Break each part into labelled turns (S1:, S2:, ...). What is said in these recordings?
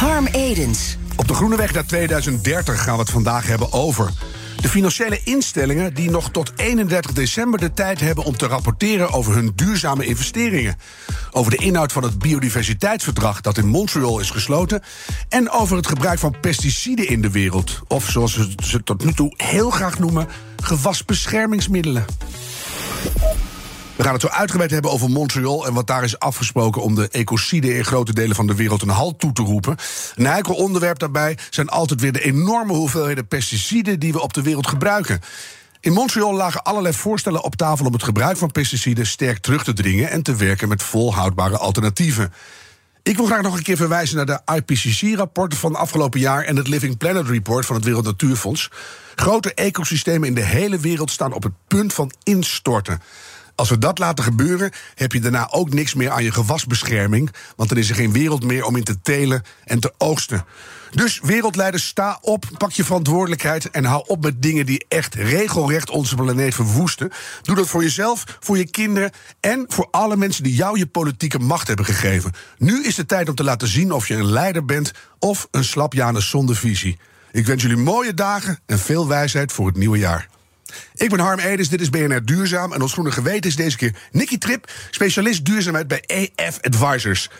S1: Harm Edens.
S2: Op de Groene Weg naar 2030 gaan we het vandaag hebben over. De financiële instellingen die nog tot 31 december de tijd hebben om te rapporteren over hun duurzame investeringen. Over de inhoud van het biodiversiteitsverdrag dat in Montreal is gesloten. En over het gebruik van pesticiden in de wereld. Of zoals ze tot nu toe heel graag noemen, gewasbeschermingsmiddelen. We gaan het zo uitgebreid hebben over Montreal en wat daar is afgesproken om de ecociden in grote delen van de wereld een halt toe te roepen. Een heikel onderwerp daarbij zijn altijd weer de enorme hoeveelheden pesticiden die we op de wereld gebruiken. In Montreal lagen allerlei voorstellen op tafel om het gebruik van pesticiden sterk terug te dringen en te werken met volhoudbare alternatieven. Ik wil graag nog een keer verwijzen naar de IPCC-rapporten van afgelopen jaar en het Living Planet Report van het Wereld Natuurfonds. Grote ecosystemen in de hele wereld staan op het punt van instorten. Als we dat laten gebeuren, heb je daarna ook niks meer aan je gewasbescherming. Want dan is er geen wereld meer om in te telen en te oogsten. Dus wereldleiders, sta op, pak je verantwoordelijkheid en hou op met dingen die echt regelrecht onze planeet verwoesten. Doe dat voor jezelf, voor je kinderen en voor alle mensen die jou je politieke macht hebben gegeven. Nu is de tijd om te laten zien of je een leider bent of een slapjanus zonder visie. Ik wens jullie mooie dagen en veel wijsheid voor het nieuwe jaar. Ik ben Harm Edens, dit is BNR Duurzaam. En ons groene geweten is deze keer Nicky Trip, specialist duurzaamheid bij EF Advisors.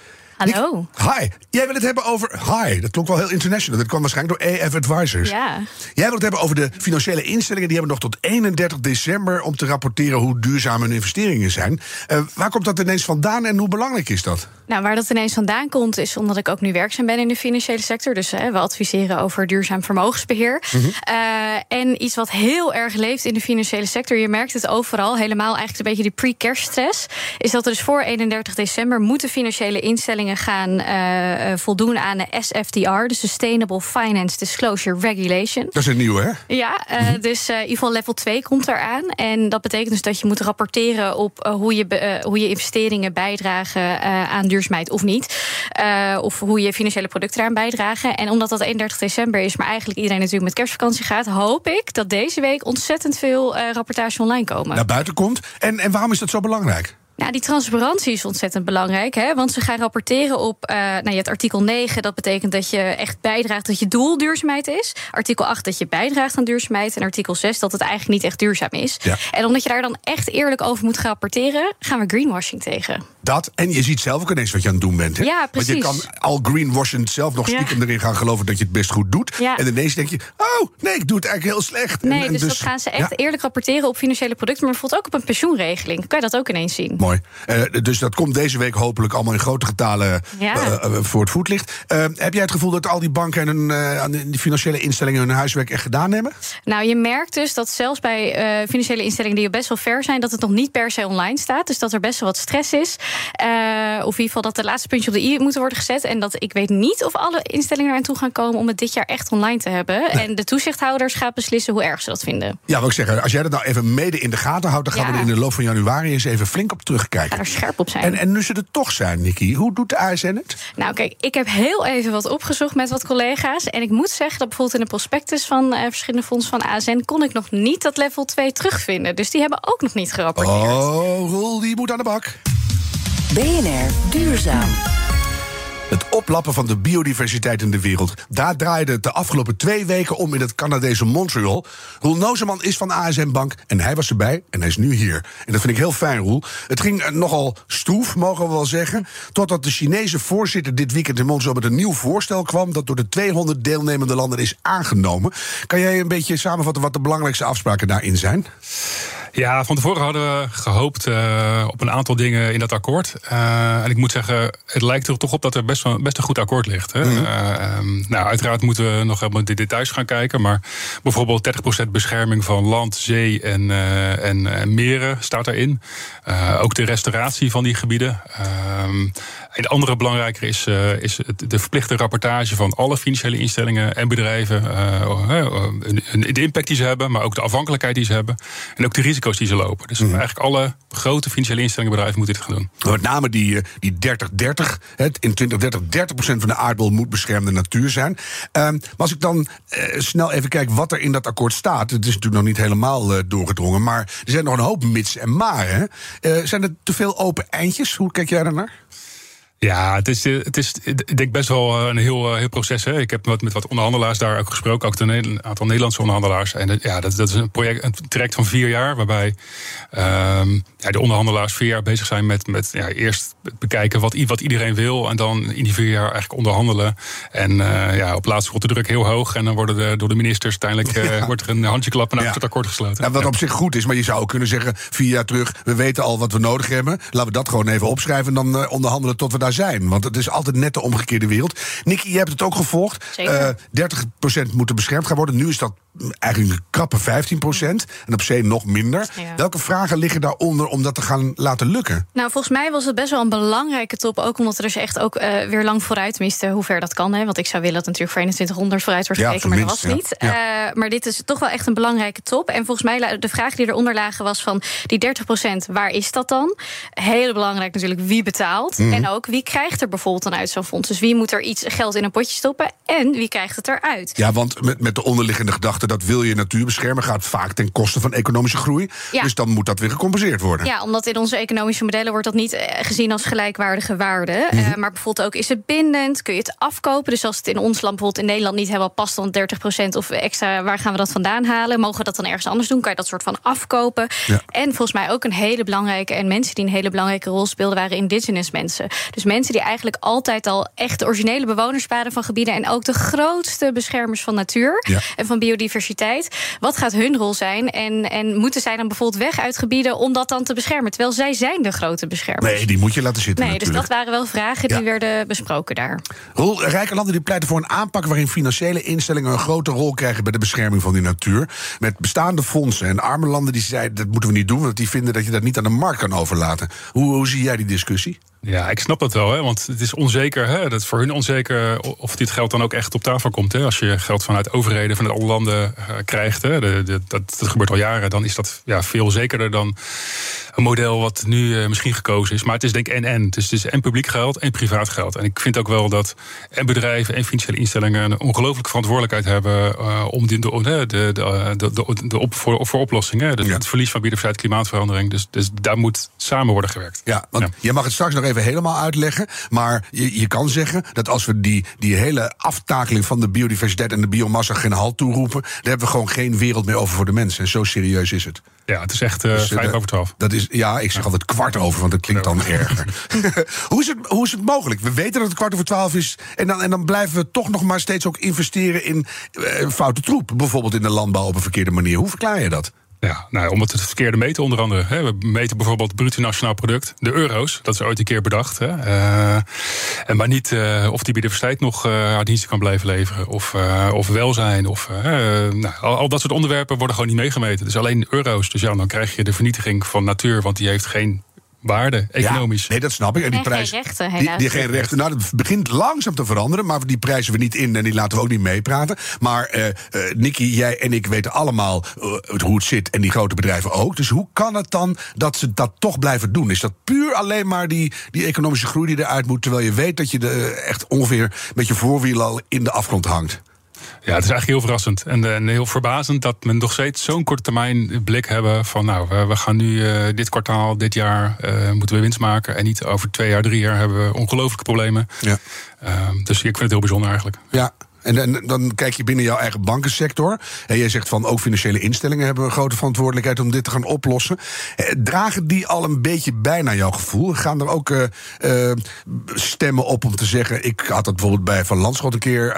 S3: Hallo.
S2: Hi. Jij wil het hebben over. Hi, dat klonk wel heel international. Dat kwam waarschijnlijk door EF Advisors.
S3: Ja.
S2: Jij wil het hebben over de financiële instellingen. Die hebben nog tot 31 december om te rapporteren hoe duurzaam hun investeringen zijn. Eh, waar komt dat ineens vandaan en hoe belangrijk is dat?
S3: Nou, waar dat ineens vandaan komt, is omdat ik ook nu werkzaam ben in de financiële sector. Dus hè, we adviseren over duurzaam vermogensbeheer. Eh, en iets wat heel erg leeft in de financiële sector, je merkt het overal, helemaal eigenlijk een beetje die pre-cash-stress, is dat er dus voor 31 december moeten financiële instellingen gaan eh, eh, voldoen aan de SFDR, de Sustainable Finance Disclosure Regulation.
S2: Dat is een nieuwe, hè?
S3: Ja, eh, dus eh, in ieder geval level 2 komt eraan. En dat betekent dus dat je moet rapporteren op hoe, je, hoe je investeringen bijdragen aan duurzaamheid of niet. Of hoe je financiële producten eraan bijdragen. En omdat dat 31 december is, maar eigenlijk iedereen natuurlijk met kerstvakantie gaat, hoop ik dat deze week ontzettend veel rapportage online komen.
S2: Naar buiten komt. En, en waarom is dat zo belangrijk?
S3: Nou, die transparantie is ontzettend belangrijk. Hè? Want ze gaan rapporteren op. eh nou, je hebt artikel 9, dat betekent dat je echt bijdraagt dat je doel duurzaamheid is. Artikel 8, dat je bijdraagt aan duurzaamheid. En artikel 6, dat het eigenlijk niet echt duurzaam is.
S2: Ja.
S3: En omdat je daar dan echt eerlijk over moet gaan rapporteren, gaan we greenwashing tegen.
S2: Dat, en je ziet zelf ook ineens wat je aan het doen bent. Hè?
S3: Ja,
S2: Want je
S3: precies.
S2: kan al greenwashend zelf nog
S3: Ja.
S2: stiekem erin gaan geloven dat je het best goed doet.
S3: Ja.
S2: En ineens denk je, oh nee, ik doe het eigenlijk heel slecht.
S3: Nee,
S2: En- en
S3: dus, dat gaan ze echt eerlijk rapporteren op financiële producten, maar bijvoorbeeld ook op een pensioenregeling. Kan je dat ook ineens zien?
S2: Mooi. Eh, dus dat komt deze week hopelijk allemaal in grote getalen
S3: Ja.
S2: eh, eh, voor het voetlicht. Heb jij het gevoel dat al die banken en hun, die financiële instellingen hun huiswerk echt gedaan hebben?
S3: Nou, je merkt dus dat zelfs bij financiële instellingen die best wel ver zijn, dat het nog niet per se online staat. Dus dat er best wel wat stress is. Of in ieder geval dat de laatste puntjes op de i moeten worden gezet. En dat ik weet niet of alle instellingen eraan toe gaan komen om het dit jaar echt online te hebben. En de toezichthouders gaan beslissen hoe erg ze dat vinden.
S2: Ja, wil ik zeggen, als jij dat nou even mede in de gaten houdt, dan gaan
S3: Ja.
S2: we er in de loop van januari eens even flink op terugkijken.
S3: Ga er scherp op zijn.
S2: En, en nu ze er toch zijn, Nicky, hoe doet de ASN het?
S3: Nou, kijk, ik heb heel even wat opgezocht met wat collega's. En ik moet zeggen dat bijvoorbeeld in de prospectus van eh, verschillende fondsen van ASN kon ik nog niet dat level 2 terugvinden. Dus die hebben ook nog niet gerapporteerd.
S2: Oh, Roel, die moet aan de bak.
S1: BNR Duurzaam.
S2: Het oplappen van de biodiversiteit in de wereld. Daar draaide het de afgelopen twee weken om in het Canadese Montreal. Roel Nozeman is van ASM Bank en hij was erbij en hij is nu hier. En dat vind ik heel fijn, Roel. Het ging eh, nogal stroef, mogen we wel zeggen. Totdat de Chinese voorzitter dit weekend in Montreal met een nieuw voorstel kwam. dat door de 200 deelnemende landen is aangenomen. Kan jij een beetje samenvatten wat de belangrijkste afspraken daarin zijn?
S4: Ja, van tevoren hadden we gehoopt eh, op een aantal dingen in dat akkoord. Eh, en ik moet zeggen, het lijkt er toch op dat er best, wel, best een goed akkoord ligt. Hè? Eh, ehm, nou, uiteraard moeten we nog helemaal in de details gaan kijken. Maar bijvoorbeeld 30% bescherming van land, zee en, eh, en, en meren staat erin. Eh, ook de restauratie van die gebieden. Ehm, En de andere belangrijker is, uh, is de verplichte rapportage van alle financiële instellingen en bedrijven. Uh, de impact die ze hebben, maar ook de afhankelijkheid die ze hebben. En ook de risico's die ze lopen. Dus mm. eigenlijk alle grote financiële instellingen bedrijven moeten dit gaan doen.
S2: Met name die, die 30-30. In 2030 30% van de aardbol moet beschermde natuur zijn. Um, maar als ik dan snel even kijk wat er in dat akkoord staat. Het is natuurlijk nog niet helemaal doorgedrongen. Maar er zijn nog een hoop mits en maren. zijn er te veel open eindjes? Hoe kijk jij daarnaar?
S4: Ja, het is, het is ik denk best wel eh, een heel, eh, heel proces. Hè. Ik heb met, met wat onderhandelaars daar ook gesproken, ook een aantal Nederlandse onderhandelaars. En ja, dat, dat is een project, een traject van vier jaar, waarbij um, ja, de onderhandelaars vier jaar bezig zijn met, met ja, eerst bekijken wat, wat iedereen wil. En dan in die vier jaar eigenlijk onderhandelen. En uh, ja, op laatst wordt de druk heel hoog. En dan worden de, door de ministers uiteindelijk uh, wordt er een handje klappen en dan wordt het akkoord gesloten.
S2: Ja, wat op zich goed is, maar je zou ook kunnen zeggen, vier jaar terug, we weten al wat we nodig hebben. Laten we dat gewoon even opschrijven en dan onderhandelen tot we daar zijn. Want het is altijd net de omgekeerde wereld. Nicky, je hebt het ook gevolgd. Uh, 30% moeten beschermd gaan worden. Nu is dat eigenlijk een krappe 15 procent. En op zee nog minder. Welke vragen liggen daaronder om dat te gaan laten lukken?
S3: Nou, volgens mij was het best wel een belangrijke top. Ook omdat er dus echt ook uh, weer lang vooruit miste hoe ver dat kan. Hè. Want ik zou willen dat natuurlijk voor 2100 vooruit wordt gekeken, maar dat was niet. Uh, maar dit is toch wel echt een belangrijke top. En volgens mij de vraag die eronder lagen was van die 30 procent, waar is dat dan? Heel belangrijk natuurlijk wie betaalt. Mm. En ook wie krijgt er bijvoorbeeld dan uit zo'n fonds. Dus wie moet er iets geld in een potje stoppen en wie krijgt het eruit?
S2: Ja, want met, met de onderliggende gedachte dat wil je natuur beschermen, gaat vaak ten koste van economische groei. Dus dan moet dat weer gecompenseerd worden.
S3: Ja, omdat in onze economische modellen wordt dat niet eh, gezien als gelijkwaardige waarde. Mm -hmm. uh, maar bijvoorbeeld ook is het bindend, kun je het afkopen. Dus als het in ons land bijvoorbeeld in Nederland niet helemaal past, dan 30% of extra, waar gaan we dat vandaan halen? Mogen we dat dan ergens anders doen? Kan je dat soort van afkopen? Ja. En volgens mij ook een hele belangrijke, en mensen die een hele belangrijke rol speelden, waren indigenous mensen. Dus mensen die eigenlijk altijd al echt de originele bewoners waren van gebieden en ook de grootste beschermers van natuur ja. en van biodiversiteit biodiversiteit. Wat gaat hun rol zijn? En, en moeten zij dan bijvoorbeeld weg uit gebieden om dat dan te beschermen? Terwijl zij zijn de grote beschermers.
S2: Nee, die moet je laten zitten.
S3: Nee, dus dat waren wel vragen die werden besproken daar.
S2: Roel, rijke landen die pleiten voor een aanpak waarin financiële instellingen een grote rol krijgen bij de bescherming van die natuur. Met bestaande fondsen. En arme landen die zeiden dat moeten we niet doen, want die vinden dat je dat niet aan de markt kan overlaten. Hoe, hoe zie jij die discussie?
S4: Ja, ik snap dat wel, hè, want het is onzeker. Hè, dat is voor hun onzeker of dit geld dan ook echt op tafel komt. Hè. Als je geld vanuit overheden, vanuit alle landen uh, krijgt, hè, de, de, dat, dat gebeurt al jaren, dan is dat ja, veel zekerder dan een model wat nu uh, misschien gekozen is. Maar het is denk ik en-en. Dus het is en publiek geld en privaat geld. En ik vind ook wel dat en bedrijven en financiële instellingen een ongelooflijke verantwoordelijkheid hebben uh, om die, de, de, de, de, de, de op, voor, voor oplossingen. Dus ja. Het verlies van biodiversiteit, klimaatverandering. Dus, dus daar moet samen worden gewerkt.
S2: Ja, want ja. je mag het straks nog even helemaal uitleggen. Maar je, je kan zeggen dat als we die, die hele aftakeling van de biodiversiteit en de biomassa geen halt toeroepen, dan hebben we gewoon geen wereld meer over voor de mensen. En zo serieus is het.
S4: Ja, het is echt uh, dus, vijf over twaalf.
S2: Dat is, ja, ik zeg altijd kwart over, want dat klinkt dan erger. hoe, is het, hoe is het mogelijk? We weten dat het kwart over twaalf is. En dan, en dan blijven we toch nog maar steeds ook investeren in uh, foute troep. Bijvoorbeeld in de landbouw op een verkeerde manier. Hoe verklaar je dat?
S4: Ja, nou, omdat het verkeerde meten onder andere. Hè. We meten bijvoorbeeld het bruto nationaal product, de euro's. Dat is ooit een keer bedacht. Hè. Uh, en maar niet uh, of die biodiversiteit nog uh, diensten kan blijven leveren. Of, of welzijn. Of, nou, al, al, dat soort onderwerpen worden gewoon niet meegemeten. Dus alleen euro's. Dus ja, dan krijg je de vernietiging van natuur. Want die heeft geen waarde, economisch.
S2: Ja, nee, dat snap ik. En die prijs,
S3: geen rechten,
S2: die, die geen rechten. Nou, dat begint langzaam te veranderen, maar die prijzen we niet in en die laten we ook niet meepraten. Maar uh, uh, Nicky, jij en ik weten allemaal uh, hoe het zit en die grote bedrijven ook. Dus hoe kan het dan dat ze dat toch blijven doen? Is dat puur alleen maar die, die economische groei die eruit moet, terwijl je weet dat je de, echt ongeveer met je voorwiel al in de afgrond hangt?
S4: Ja, het is eigenlijk heel verrassend en, en heel verbazend dat men nog steeds zo'n korte termijn blik hebben van nou, we, we gaan nu uh, dit kwartaal, dit jaar uh, moeten we winst maken en niet over twee jaar, drie jaar hebben we ongelooflijke problemen. Ja. Uh, dus ik vind het heel bijzonder eigenlijk.
S2: Ja, en, en, dan kijk je binnen jouw eigen bankensector. En jij zegt van ook financiële instellingen hebben een grote verantwoordelijkheid om dit te gaan oplossen. Eh, dragen die al een beetje bij naar jouw gevoel? Gaan er ook uh, uh, stemmen op om te zeggen. Ik had dat bijvoorbeeld bij Van Landschot een keer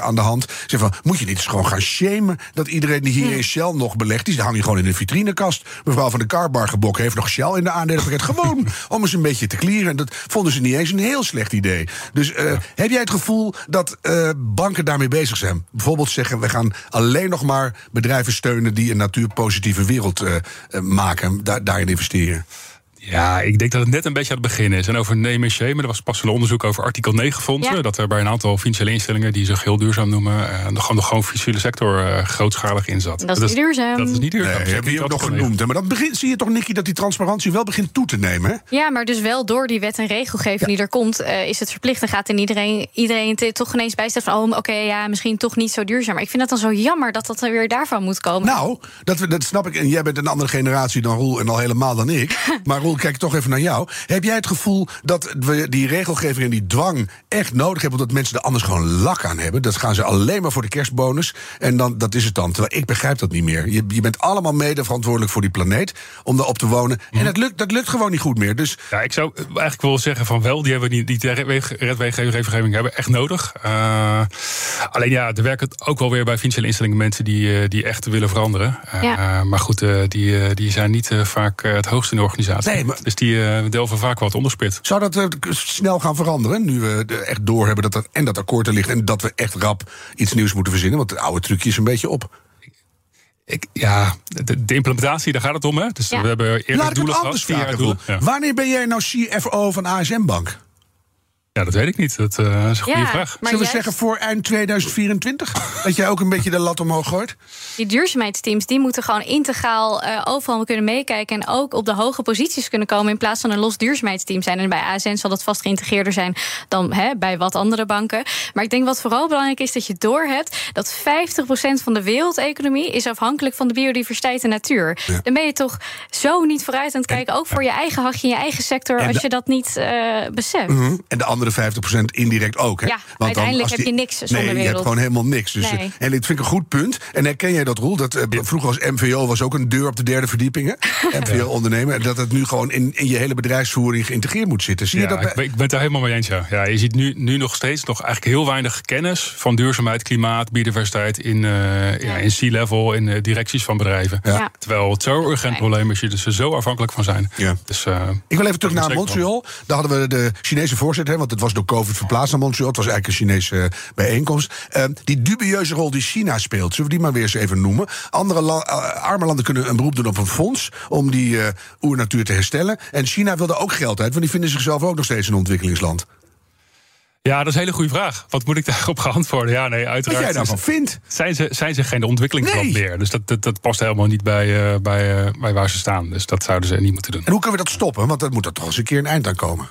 S2: aan de hand. Zeg van, moet je niet eens gewoon gaan shamen dat iedereen die hier in Shell nog belegt, die hang je gewoon in de vitrinekast. Mevrouw van de Karbargebok heeft nog Shell in de aandelenpakket. gewoon om eens een beetje te clearen. En dat vonden ze niet eens een heel slecht idee. Dus heb jij het gevoel dat banken banken daarmee bezig zijn. Bijvoorbeeld zeggen, we gaan alleen nog maar bedrijven steunen die een natuurpositieve wereld uh, maken, daar, daarin investeren.
S4: Ja, ik denk dat het net een beetje aan het begin is. En over name and shame, er was pas een onderzoek over artikel 9 fondsen.
S3: Ja.
S4: Dat er bij een aantal financiële instellingen die zich heel duurzaam noemen, eh, de, gewoon de gewoon financiële sector eh, grootschalig in zat.
S3: Dat is niet duurzaam.
S4: Dat is niet duurzaam.
S2: Nee,
S4: Zeker
S2: heb je ook nog
S4: artikel 9.
S2: genoemd. hè? Maar dan begint, zie je toch, Nicky, dat die transparantie wel begint toe te nemen. Hè?
S3: Ja, maar dus wel door die wet en regelgeving die er komt, eh, is het verplicht. En gaat in iedereen, iedereen het toch ineens bijstellen van, oh, oké, ja, misschien toch niet zo duurzaam. Maar ik vind het dan zo jammer dat dat er weer daarvan moet komen.
S2: Nou, dat, we- dat snap ik. En jij bent een andere generatie dan Roel en al helemaal dan ik. maar Roel, kijk toch even naar jou. Heb jij het gevoel dat we die regelgeving en die dwang echt nodig hebben... omdat mensen er anders gewoon lak aan hebben? Dat gaan ze alleen maar voor de kerstbonus. En dan, dat is het dan. Terwijl ik begrijp dat niet meer. Je, je bent allemaal mede verantwoordelijk voor die planeet... om daarop te wonen. En dat lukt, dat lukt gewoon niet goed meer. Dus
S4: Ja, ik zou eigenlijk wel zeggen van wel, die hebben we niet, die redwegeving hebben we echt nodig. Eh, alleen ja, er werken ook wel weer bij financiële instellingen mensen die, eh, die echt willen veranderen. Eh,
S3: Ja.
S4: Maar goed, eh, die, die zijn niet eh, vaak het hoogste in de organisatie.
S2: Nee, maar-
S4: Dus die eh, delven vaak wat onderspit.
S2: zou dat eh, snel gaan veranderen? Nu we er echt doorhebben dat er en dat akkoord er ligt... en dat we echt rap iets nieuws moeten verzinnen? Want het oude trucje is een beetje op.
S4: Ik, ja, de, de implementatie, daar gaat het om. Hè? Dus
S3: Ja.
S4: we hebben eerder
S2: Laat ik het
S4: doelen
S2: anders vragen.
S4: doelen. Ja.
S2: Wanneer ben jij nou CFO van ASM Bank?
S4: Ja, dat weet ik niet. Dat eh, is een goede
S3: Ja,
S4: vraag.
S2: Zullen we
S3: juist
S2: zeggen voor eind 2024? dat jij ook een beetje de lat omhoog gooit?
S3: die duurzaamheidsteams die moeten gewoon integraal eh, overal kunnen meekijken. En ook op de hoge posities kunnen komen. In plaats van een los duurzaamheidsteam zijn. En bij ASN zal dat vast geïntegreerder zijn dan hè, bij wat andere banken. Maar ik denk wat vooral belangrijk is dat je doorhebt dat 50% van de wereldeconomie is afhankelijk van de biodiversiteit en natuur. Dan ben je toch zo niet vooruit aan het kijken. Ook voor je eigen hachje in je eigen sector.
S2: En
S3: Als
S2: de-
S3: je dat niet eh, beseft.
S2: Mhm. En de andere 50% indirect ook. Hè?
S3: Ja, uiteindelijk
S2: als
S3: heb je niks zonder
S2: nee, je hebt
S3: wereld.
S2: gewoon helemaal niks. Dus,
S3: Nee.
S2: eh, En dit vind ik een goed punt. En herken jij dat, Roel? Dat, eh, vroeger was MVO was ook een deur op de derde verdieping. hè? MVO ondernemen. En dat het nu gewoon in, in je hele bedrijfsvoering geïntegreerd moet zitten. Zie je
S4: Ja,
S2: dat?
S4: ik, ben- ik ben het daar helemaal mee eens. Ja. Ja, je ziet nu, nu nog steeds nog eigenlijk heel weinig kennis van duurzaamheid, klimaat, biodiversiteit in, eh, ja. in C-level, in directies van bedrijven.
S3: Ja.
S4: Terwijl het zo'n urgent probleem is, je dus er zo afhankelijk van zijn.
S2: Ja.
S4: Dus, eh,
S2: Ik wil even terug naar Montreal. Daar hadden we de Chinese voorzitter, hè, want het was door COVID verplaatst naar Montreal. Het was eigenlijk een Chinese eh, bijeenkomst. Eh, die dubieuze rol die China speelt, zullen we die maar weer eens even noemen? Andere la- eh, arme landen kunnen een beroep doen op een fonds om die eh oernatuur te herstellen. En China wil er ook geld uit, want die vinden zichzelf ook nog steeds een ontwikkelingsland.
S4: Ja, dat is een hele goede vraag. Wat moet ik daarop geantwoorden? Ja, nee,
S2: Wat
S4: uiteraard.
S2: jij daarvan vindt?
S4: Zijn ze, zijn ze geen ontwikkelingsland
S2: Nee.
S4: meer? Dus dat, dat, dat past helemaal niet bij, bij, bij waar ze staan. Dus dat zouden ze niet moeten doen.
S2: En hoe kunnen we dat stoppen? Want dat moet er toch eens een keer een eind aan komen.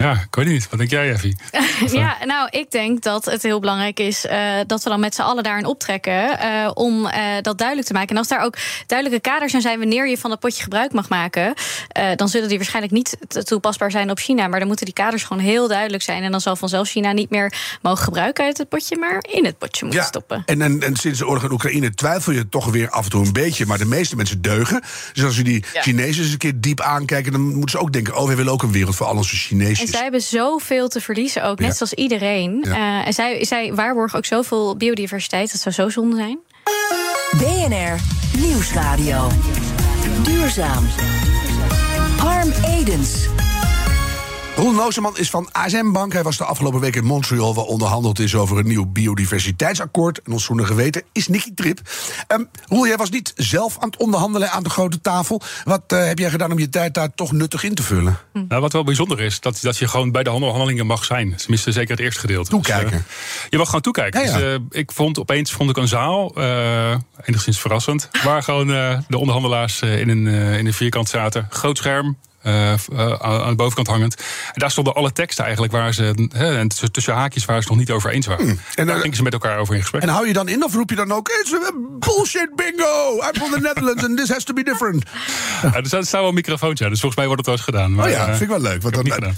S4: Ja, ik weet niet. Wat denk jij, Effie?
S3: Ja, nou, ik denk dat het heel belangrijk is eh, dat we dan met z'n allen daarin optrekken. eh, om eh, dat duidelijk te maken. En als daar ook duidelijke kaders zijn, zijn wanneer je van dat potje gebruik mag maken. eh, dan zullen die waarschijnlijk niet toepasbaar zijn op China. Maar dan moeten die kaders gewoon heel duidelijk zijn. En dan zal vanzelf China niet meer mogen gebruiken uit het potje, maar in het potje moeten stoppen.
S2: En, en, en sinds de oorlog in Oekraïne twijfel je toch weer af en toe een beetje. Maar de meeste mensen deugen. Dus als je die
S3: Ja.
S2: Chinezen eens een keer diep aankijken... dan moeten ze ook denken, oh, we willen ook een wereld voor al onze
S3: En
S2: Chinezen.
S3: Zij hebben zoveel te verliezen ook, net
S2: Ja.
S3: zoals iedereen.
S2: Ja.
S3: Eh, en zij, zij waarborgen ook zoveel biodiversiteit. Dat zou zo zonde zijn.
S1: BNR Nieuwsradio. Duurzaam. Harm Edens.
S2: Roel Nooseman is van ASM Bank. Hij was de afgelopen week in Montreal... waar onderhandeld is over een nieuw biodiversiteitsakkoord. En ons zoene geweten is Nicky Trip. Ehm Roel, jij was niet zelf aan het onderhandelen aan de grote tafel. Wat eh, heb jij gedaan om je tijd daar toch nuttig in te vullen?
S4: Nou, wat wel bijzonder is, dat, dat je gewoon bij de onderhandelingen mag zijn. Tenminste, zeker het eerste gedeelte.
S2: Toekijken.
S4: Dus, eh, je mag gewoon toekijken.
S2: Ja, ja.
S4: Dus, eh, ik vond opeens vond ik een zaal, enigszins verrassend, waar gewoon de onderhandelaars in, een, in een vierkant zaten. Groot scherm. Eh, eh, aan aan de bovenkant hangend. En daar stonden alle teksten eigenlijk waar ze. En tussen, haakjes waar ze nog niet over eens waren.
S2: En
S4: En daar
S2: dan-
S4: gingen ze met elkaar over in gesprek.
S2: En hou je dan in of roep je dan ook... It's bullshit bingo! I'm from the Netherlands and this has to be different.
S4: Ja, er staat wel een microfoon, ja, dus volgens mij wordt het wel eens gedaan. Maar,
S2: Oh ja,
S4: eh,
S2: vind ik wel leuk. Want dan,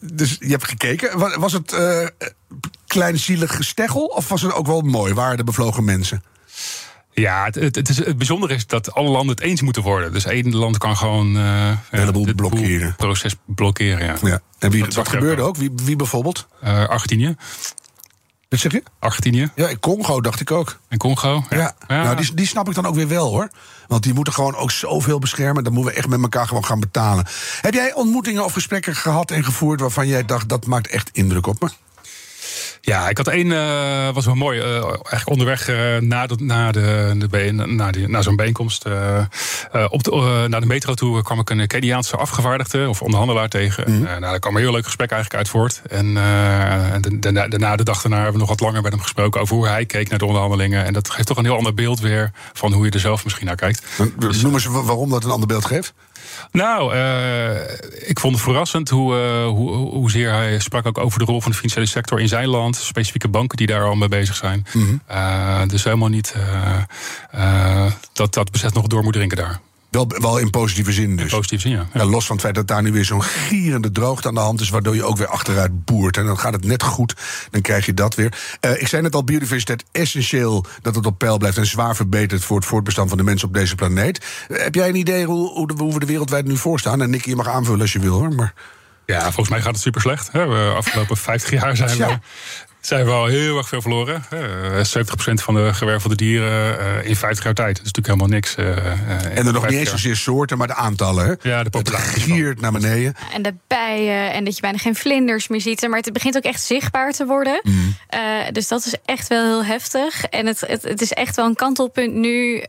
S2: dus je hebt gekeken. Wa- Was het eh klein zielig gesteggel of was het ook wel mooi? Waren de bevlogen mensen?
S4: Ja, het, het, het, is, het bijzondere is dat alle landen het eens moeten worden. Dus één land kan gewoon eh ja,
S2: heleboel blokkeren.
S4: proces blokkeren. Ja.
S2: Ja. En wie,
S4: Dat
S2: wat gebeurde
S4: ook?
S2: Wie, wie bijvoorbeeld?
S4: Eh, Argentinië.
S2: Wat zeg je?
S4: Argentinië
S2: Ja, in Congo dacht ik ook.
S4: en Congo.
S2: Ja. Nou, die, die snap ik dan ook weer wel hoor. Want die moeten gewoon ook zoveel beschermen. Dan moeten we echt met elkaar gewoon gaan betalen. Heb jij ontmoetingen of gesprekken gehad en gevoerd waarvan jij dacht dat maakt echt indruk op me?
S4: Ja, ik had één, uh, was wel mooi. Uh, eigenlijk onderweg uh, na, de, na, de, de, na, die, na zo'n bijeenkomst. op de, naar de metro toe kwam ik een Keniaanse afgevaardigde of onderhandelaar tegen. Mm. nou, daar kwam een heel leuk gesprek eigenlijk uit voort. En daarna, de dag daarna hebben we nog wat langer met hem gesproken over hoe hij keek naar de onderhandelingen. En dat geeft toch een heel ander beeld weer van hoe je er zelf misschien naar kijkt.
S2: Dus, Noem eens waarom dat een ander beeld geeft.
S4: Nou, uh, ik vond het verrassend hoe, uh, hoe, hoezeer hij sprak ook over de rol van de financiële sector in zijn land. Specifieke banken die daar al mee bezig zijn. Mm -hmm. uh, dus helemaal niet dat dat bezet nog door moet drinken daar.
S2: Wel, wel in positieve zin dus.
S4: In positieve zin, ja.
S2: ja. Los van het feit dat daar nu weer zo'n gierende droogte aan de hand is... waardoor je ook weer achteruit boert. En dan gaat het net goed, dan krijg je dat weer. Uh, ik zei net al, biodiversiteit essentieel dat het op peil blijft... en zwaar verbeterd voor het voortbestaan van de mensen op deze planeet. Uh, heb jij een idee hoe, hoe, hoe we de wereldwijd nu voorstaan? En Nicky, je mag aanvullen als je wil, hoor. Maar...
S4: Ja, volgens mij gaat het super slecht. De afgelopen 50 jaar zijn we zijn we al heel erg veel verloren. Uh, 70% van de gewervelde dieren uh, in 50 jaar tijd. Dat is natuurlijk helemaal niks.
S2: Uh, en er nog niet eens zozeer soorten, maar de aantallen. Hè?
S4: Ja, de
S2: populatie. Het giert naar beneden.
S3: En de bijen, en dat je bijna geen vlinders meer ziet. Maar het begint ook echt zichtbaar te worden. Mm. dus dat is echt wel heel heftig. En het, het, het is echt wel een kantelpunt nu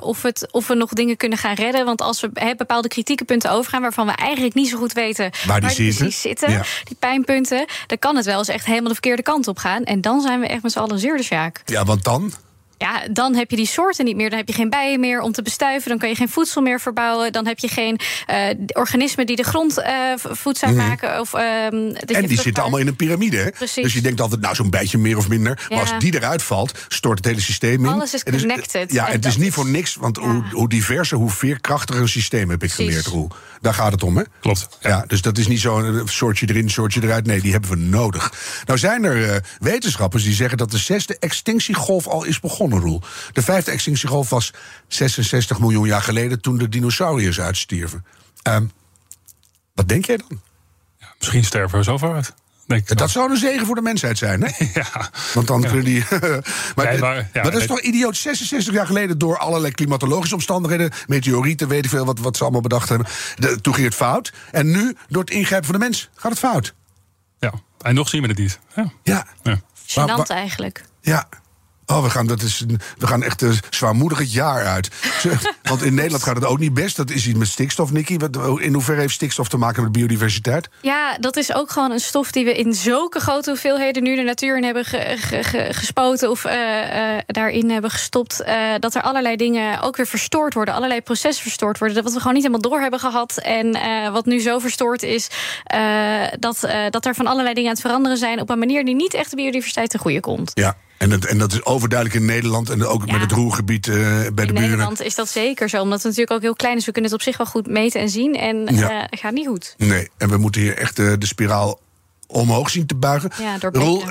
S3: of, het, of we nog dingen kunnen gaan redden. Want als we he, bepaalde kritieke punten overgaan... waarvan we eigenlijk niet zo goed weten
S2: waar die,
S3: die
S2: zitten,
S3: zitten ja. die pijnpunten... dan kan het wel eens echt helemaal de verkeerde kant op gaan. En dan zijn we echt met z'n allen zeer de zaak.
S2: Ja, want dan?
S3: Ja, dan heb je die soorten niet meer. Dan heb je geen bijen meer om te bestuiven. Dan kan je geen voedsel meer verbouwen. Dan heb je geen uh, organismen die de grond uh, voedzaam mm. maken. Of, uh,
S2: en die zitten allemaal in een piramide. Hè?
S3: Precies.
S2: Dus je denkt altijd, nou, zo'n beetje meer of minder. Ja. Maar als die eruit valt, stort het hele systeem in.
S3: Alles is connected.
S2: ja, het is niet voor niks. Want ja. hoe, hoe diverser, hoe veerkrachtiger een systeem heb ik Precies. geleerd, Roel. Daar gaat het om, hè?
S4: Klopt.
S2: Ja, ja dus dat is niet zo'n soortje erin, soortje eruit. Nee, die hebben we nodig. Nou zijn er wetenschappers die zeggen dat de zesde extinctiegolf al is begonnen, Roel. De vijfde extinctiegolf was 66 miljoen jaar geleden toen de dinosauriërs uitstierven. Um, wat denk jij dan?
S4: Ja, misschien sterven we zo uit.
S2: Denk dat zou een zegen voor de mensheid zijn, hè?
S4: Ja.
S2: Want dan kunnen die. maar, nee, maar, ja, maar, dat is toch idioot? 66 jaar geleden door allerlei klimatologische omstandigheden, meteorieten, weet ik veel wat, wat ze allemaal bedacht hebben. De, toen ging het fout. En nu, door het ingrijpen van de mens, gaat het fout.
S4: Ja, en nog zien we het niet. Ja.
S2: ja.
S3: ja. Gênant eigenlijk.
S2: Ja. Oh, we gaan, dat is, we gaan echt een zwaarmoedig het jaar uit. Want in Nederland gaat het ook niet best. Dat is iets met stikstof, Nicky. In hoeverre heeft stikstof te maken met biodiversiteit?
S3: Ja, dat is ook gewoon een stof die we in zulke grote hoeveelheden nu de natuur in hebben ge, ge, ge, gespoten of uh, uh, daarin hebben gestopt. Uh, dat er allerlei dingen ook weer verstoord worden, allerlei processen verstoord worden. Wat we gewoon niet helemaal door hebben gehad. En wat nu zo verstoord is, dat, dat er van allerlei dingen aan het veranderen zijn op een manier die niet echt de biodiversiteit te goede komt.
S2: Ja, en dat, en dat is overduidelijk in Nederland en ook ja. met het roergebied uh, bij
S3: in
S2: de buren. In
S3: Nederland is dat zeker zo, omdat het natuurlijk ook heel klein is. We kunnen het op zich wel goed meten en zien en ja. uh, gaat niet goed.
S2: Nee, en we moeten hier echt uh, de spiraal omhoog zien te buigen.
S3: Ja, door
S2: Roel,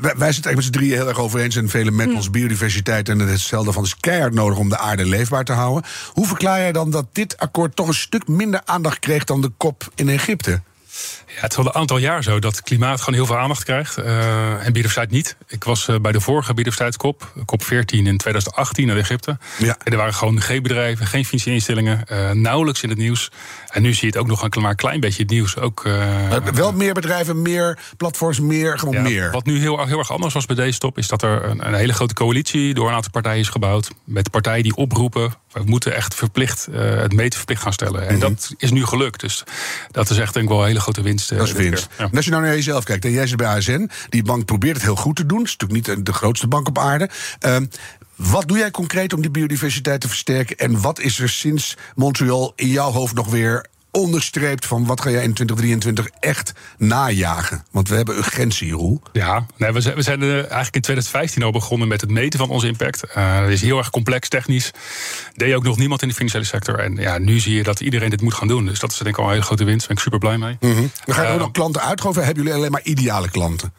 S2: wij, wij zitten met z'n drieën heel erg over eens en velen met hm. ons biodiversiteit en hetzelfde van is keihard nodig om de aarde leefbaar te houden. Hoe verklaar jij dan dat dit akkoord toch een stuk minder aandacht kreeg dan de kop in Egypte?
S4: Ja, het is al een aantal jaar zo dat klimaat gewoon heel veel aandacht krijgt. Uh, en biodiversiteit niet. Ik was uh, bij de vorige biodiversiteitskop, kop 14 in 2018 in Egypte.
S2: Ja.
S4: En er waren gewoon geen bedrijven, geen financiële instellingen, uh, nauwelijks in het nieuws. En nu zie je het ook nog een maar klein beetje het nieuws. Ook,
S2: wel meer bedrijven, meer platforms, meer, gewoon
S4: ja,
S2: meer.
S4: Wat nu heel, heel erg anders was bij deze top, is dat er een, een, hele grote coalitie door een aantal partijen is gebouwd. Met partijen die oproepen, we moeten echt verplicht het meten verplicht gaan stellen. En mm -hmm. dat is nu gelukt. Dus dat is echt denk ik wel een hele grote winst.
S2: Dat is winst. Ja. En als je nou naar jezelf kijkt, en jij zit bij ASN, die bank probeert het heel goed te doen. Het is natuurlijk niet de grootste bank op aarde. Uh, wat doe jij concreet om die biodiversiteit te versterken? En wat is er sinds Montreal in jouw hoofd nog weer onderstreept van wat ga jij in 2023 echt najagen? Want we hebben urgentie, Roel.
S4: Ja, nee, we zijn, we zijn eigenlijk in 2015 al begonnen met het meten van onze impact. Uh, dat is heel erg complex technisch. Deed ook nog niemand in de financiële sector. En ja, nu zie je dat iedereen dit moet gaan doen. Dus dat is denk ik al een hele grote winst. Daar ben ik super blij mee.
S2: Mm -hmm. Dan gaan uh, ook nog klanten uitgeven. Hebben jullie alleen maar ideale klanten?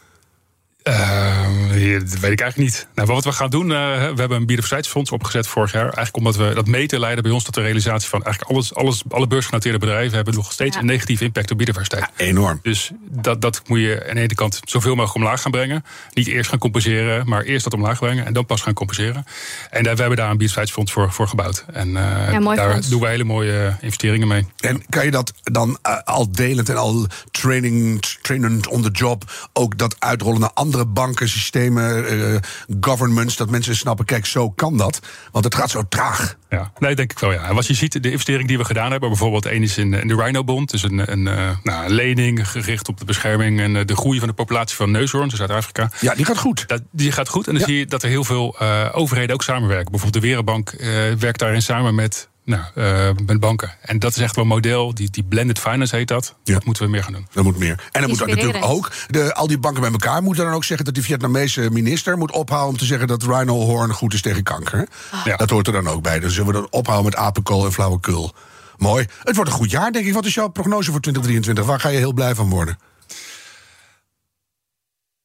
S4: Uh, dat weet ik eigenlijk niet. Nou, wat we gaan doen, uh, we hebben een biodiversiteitsfonds opgezet vorig jaar. Eigenlijk omdat we dat meten leiden bij ons tot de realisatie van eigenlijk alles, alles alle beursgenoteerde bedrijven hebben nog steeds een negatieve impact op biodiversiteit.
S2: Ja, enorm.
S4: Dus dat, dat moet je aan de ene kant zoveel mogelijk omlaag gaan brengen. Niet eerst gaan compenseren, maar eerst dat omlaag brengen en dan pas gaan compenseren. En daar, we hebben daar een biodiversiteitsfonds voor, voor gebouwd. En uh, daar fonds. doen we hele mooie investeringen mee.
S2: En kan je dat dan uh, al delend en al training, trainend on the job ook dat uitrollen naar andere banken, systemen, uh, governments, dat mensen snappen, kijk, zo kan dat. Want het gaat zo traag.
S4: Ja, nee, denk ik wel. Ja. En als je ziet, de investering die we gedaan hebben, bijvoorbeeld één is in, in de Rhino-bond, dus een, een, uh, nou, een lening gericht op de bescherming en de groei van de populatie van neushoorns in Zuid-Afrika.
S2: Ja, die gaat goed.
S4: Dat, die gaat goed. En dan ja. zie je dat er heel veel overheden ook samenwerken. Bijvoorbeeld de Wereldbank werkt daarin samen met nou, uh, met banken. En dat is echt wel een model, die, die blended finance heet dat. Ja. Dat moeten we meer gaan doen.
S2: Dat moet meer. En dan moet dat natuurlijk ook, de, al die banken bij elkaar moeten dan ook zeggen dat die Vietnamese minister moet ophouden om te zeggen dat Rhino Horn goed is tegen kanker. Ja. Dat hoort er dan ook bij. Dus zullen we dan ophouden met apenkool en flauwekul. Mooi. Het wordt een goed jaar, denk ik. Wat is jouw prognose voor 2023? Waar ga je heel blij van worden?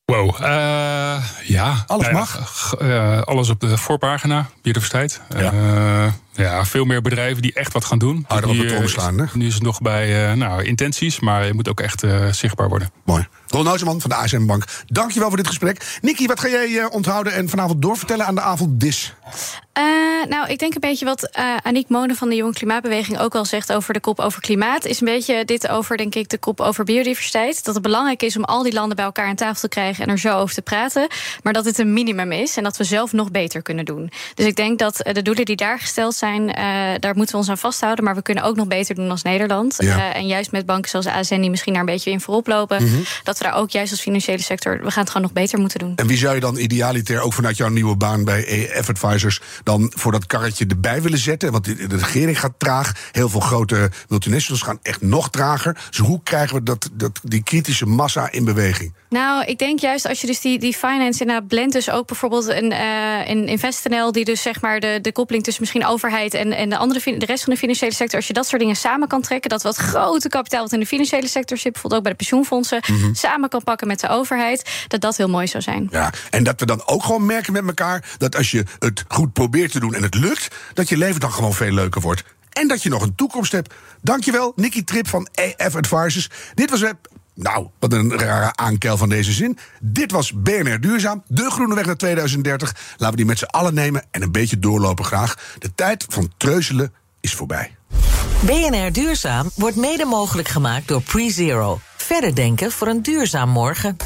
S4: Wow, uh, ja.
S2: Alles mag?
S4: Uh, alles op de voorpagina, biodiversiteit. Ja. Uh, ja, veel meer bedrijven die echt wat gaan doen.
S2: Harder op het omslaan, hè?
S4: Nu is het nog bij nou, intenties, maar je moet ook echt zichtbaar worden.
S2: Mooi. Ron Nouseman van de ASM Bank, dankjewel voor dit gesprek. Nikki, wat ga jij onthouden en vanavond doorvertellen aan de avond DIS?
S3: Uh, nou, ik denk een beetje wat uh, Aniek Monen van de Jonge Klimaatbeweging ook al zegt over de kop over klimaat. Is een beetje dit over, denk ik, de kop over biodiversiteit. Dat het belangrijk is om al die landen bij elkaar aan tafel te krijgen en er zo over te praten. Maar dat het een minimum is en dat we zelf nog beter kunnen doen. Dus ik denk dat de doelen die daar gesteld zijn, uh, daar moeten we ons aan vasthouden. Maar we kunnen ook nog beter doen als Nederland. Ja. en juist met banken zoals ASN, die misschien daar een beetje in voorop lopen. Mm -hmm. Dat we daar ook juist als financiële sector, we gaan het gewoon nog beter moeten doen.
S2: En wie zou je dan idealiter ook vanuit jouw nieuwe baan bij EF Advisors dan voor dat karretje erbij willen zetten? Want de regering gaat traag. Heel veel grote multinationals gaan echt nog trager. Dus hoe krijgen we dat, dat, die kritische massa in beweging?
S3: Nou, ik denk juist als je dus die, die finance inderdaad blendt, dus ook bijvoorbeeld een, uh, een InvestNL, die dus zeg maar de, de koppeling tussen misschien overheid en, en de, andere, de rest van de financiële sector, als je dat soort dingen samen kan trekken, dat wat grote kapitaal wat in de financiële sector zit, bijvoorbeeld ook bij de pensioenfondsen, mm -hmm. samen kan pakken met de overheid, dat dat heel mooi zou zijn.
S2: Ja, en dat we dan ook gewoon merken met elkaar dat als je het goed probeert te doen en het lukt, dat je leven dan gewoon veel leuker wordt. En dat je nog een toekomst hebt. Dankjewel, Nicky Trip van EF Advisors. Dit was nou, wat een rare aankel van deze zin. Dit was BNR Duurzaam, de groene weg naar 2030. Laten we die met z'n allen nemen en een beetje doorlopen graag. De tijd van treuzelen is voorbij.
S5: BNR Duurzaam wordt mede mogelijk gemaakt door PreZero. Verder denken voor een duurzaam morgen.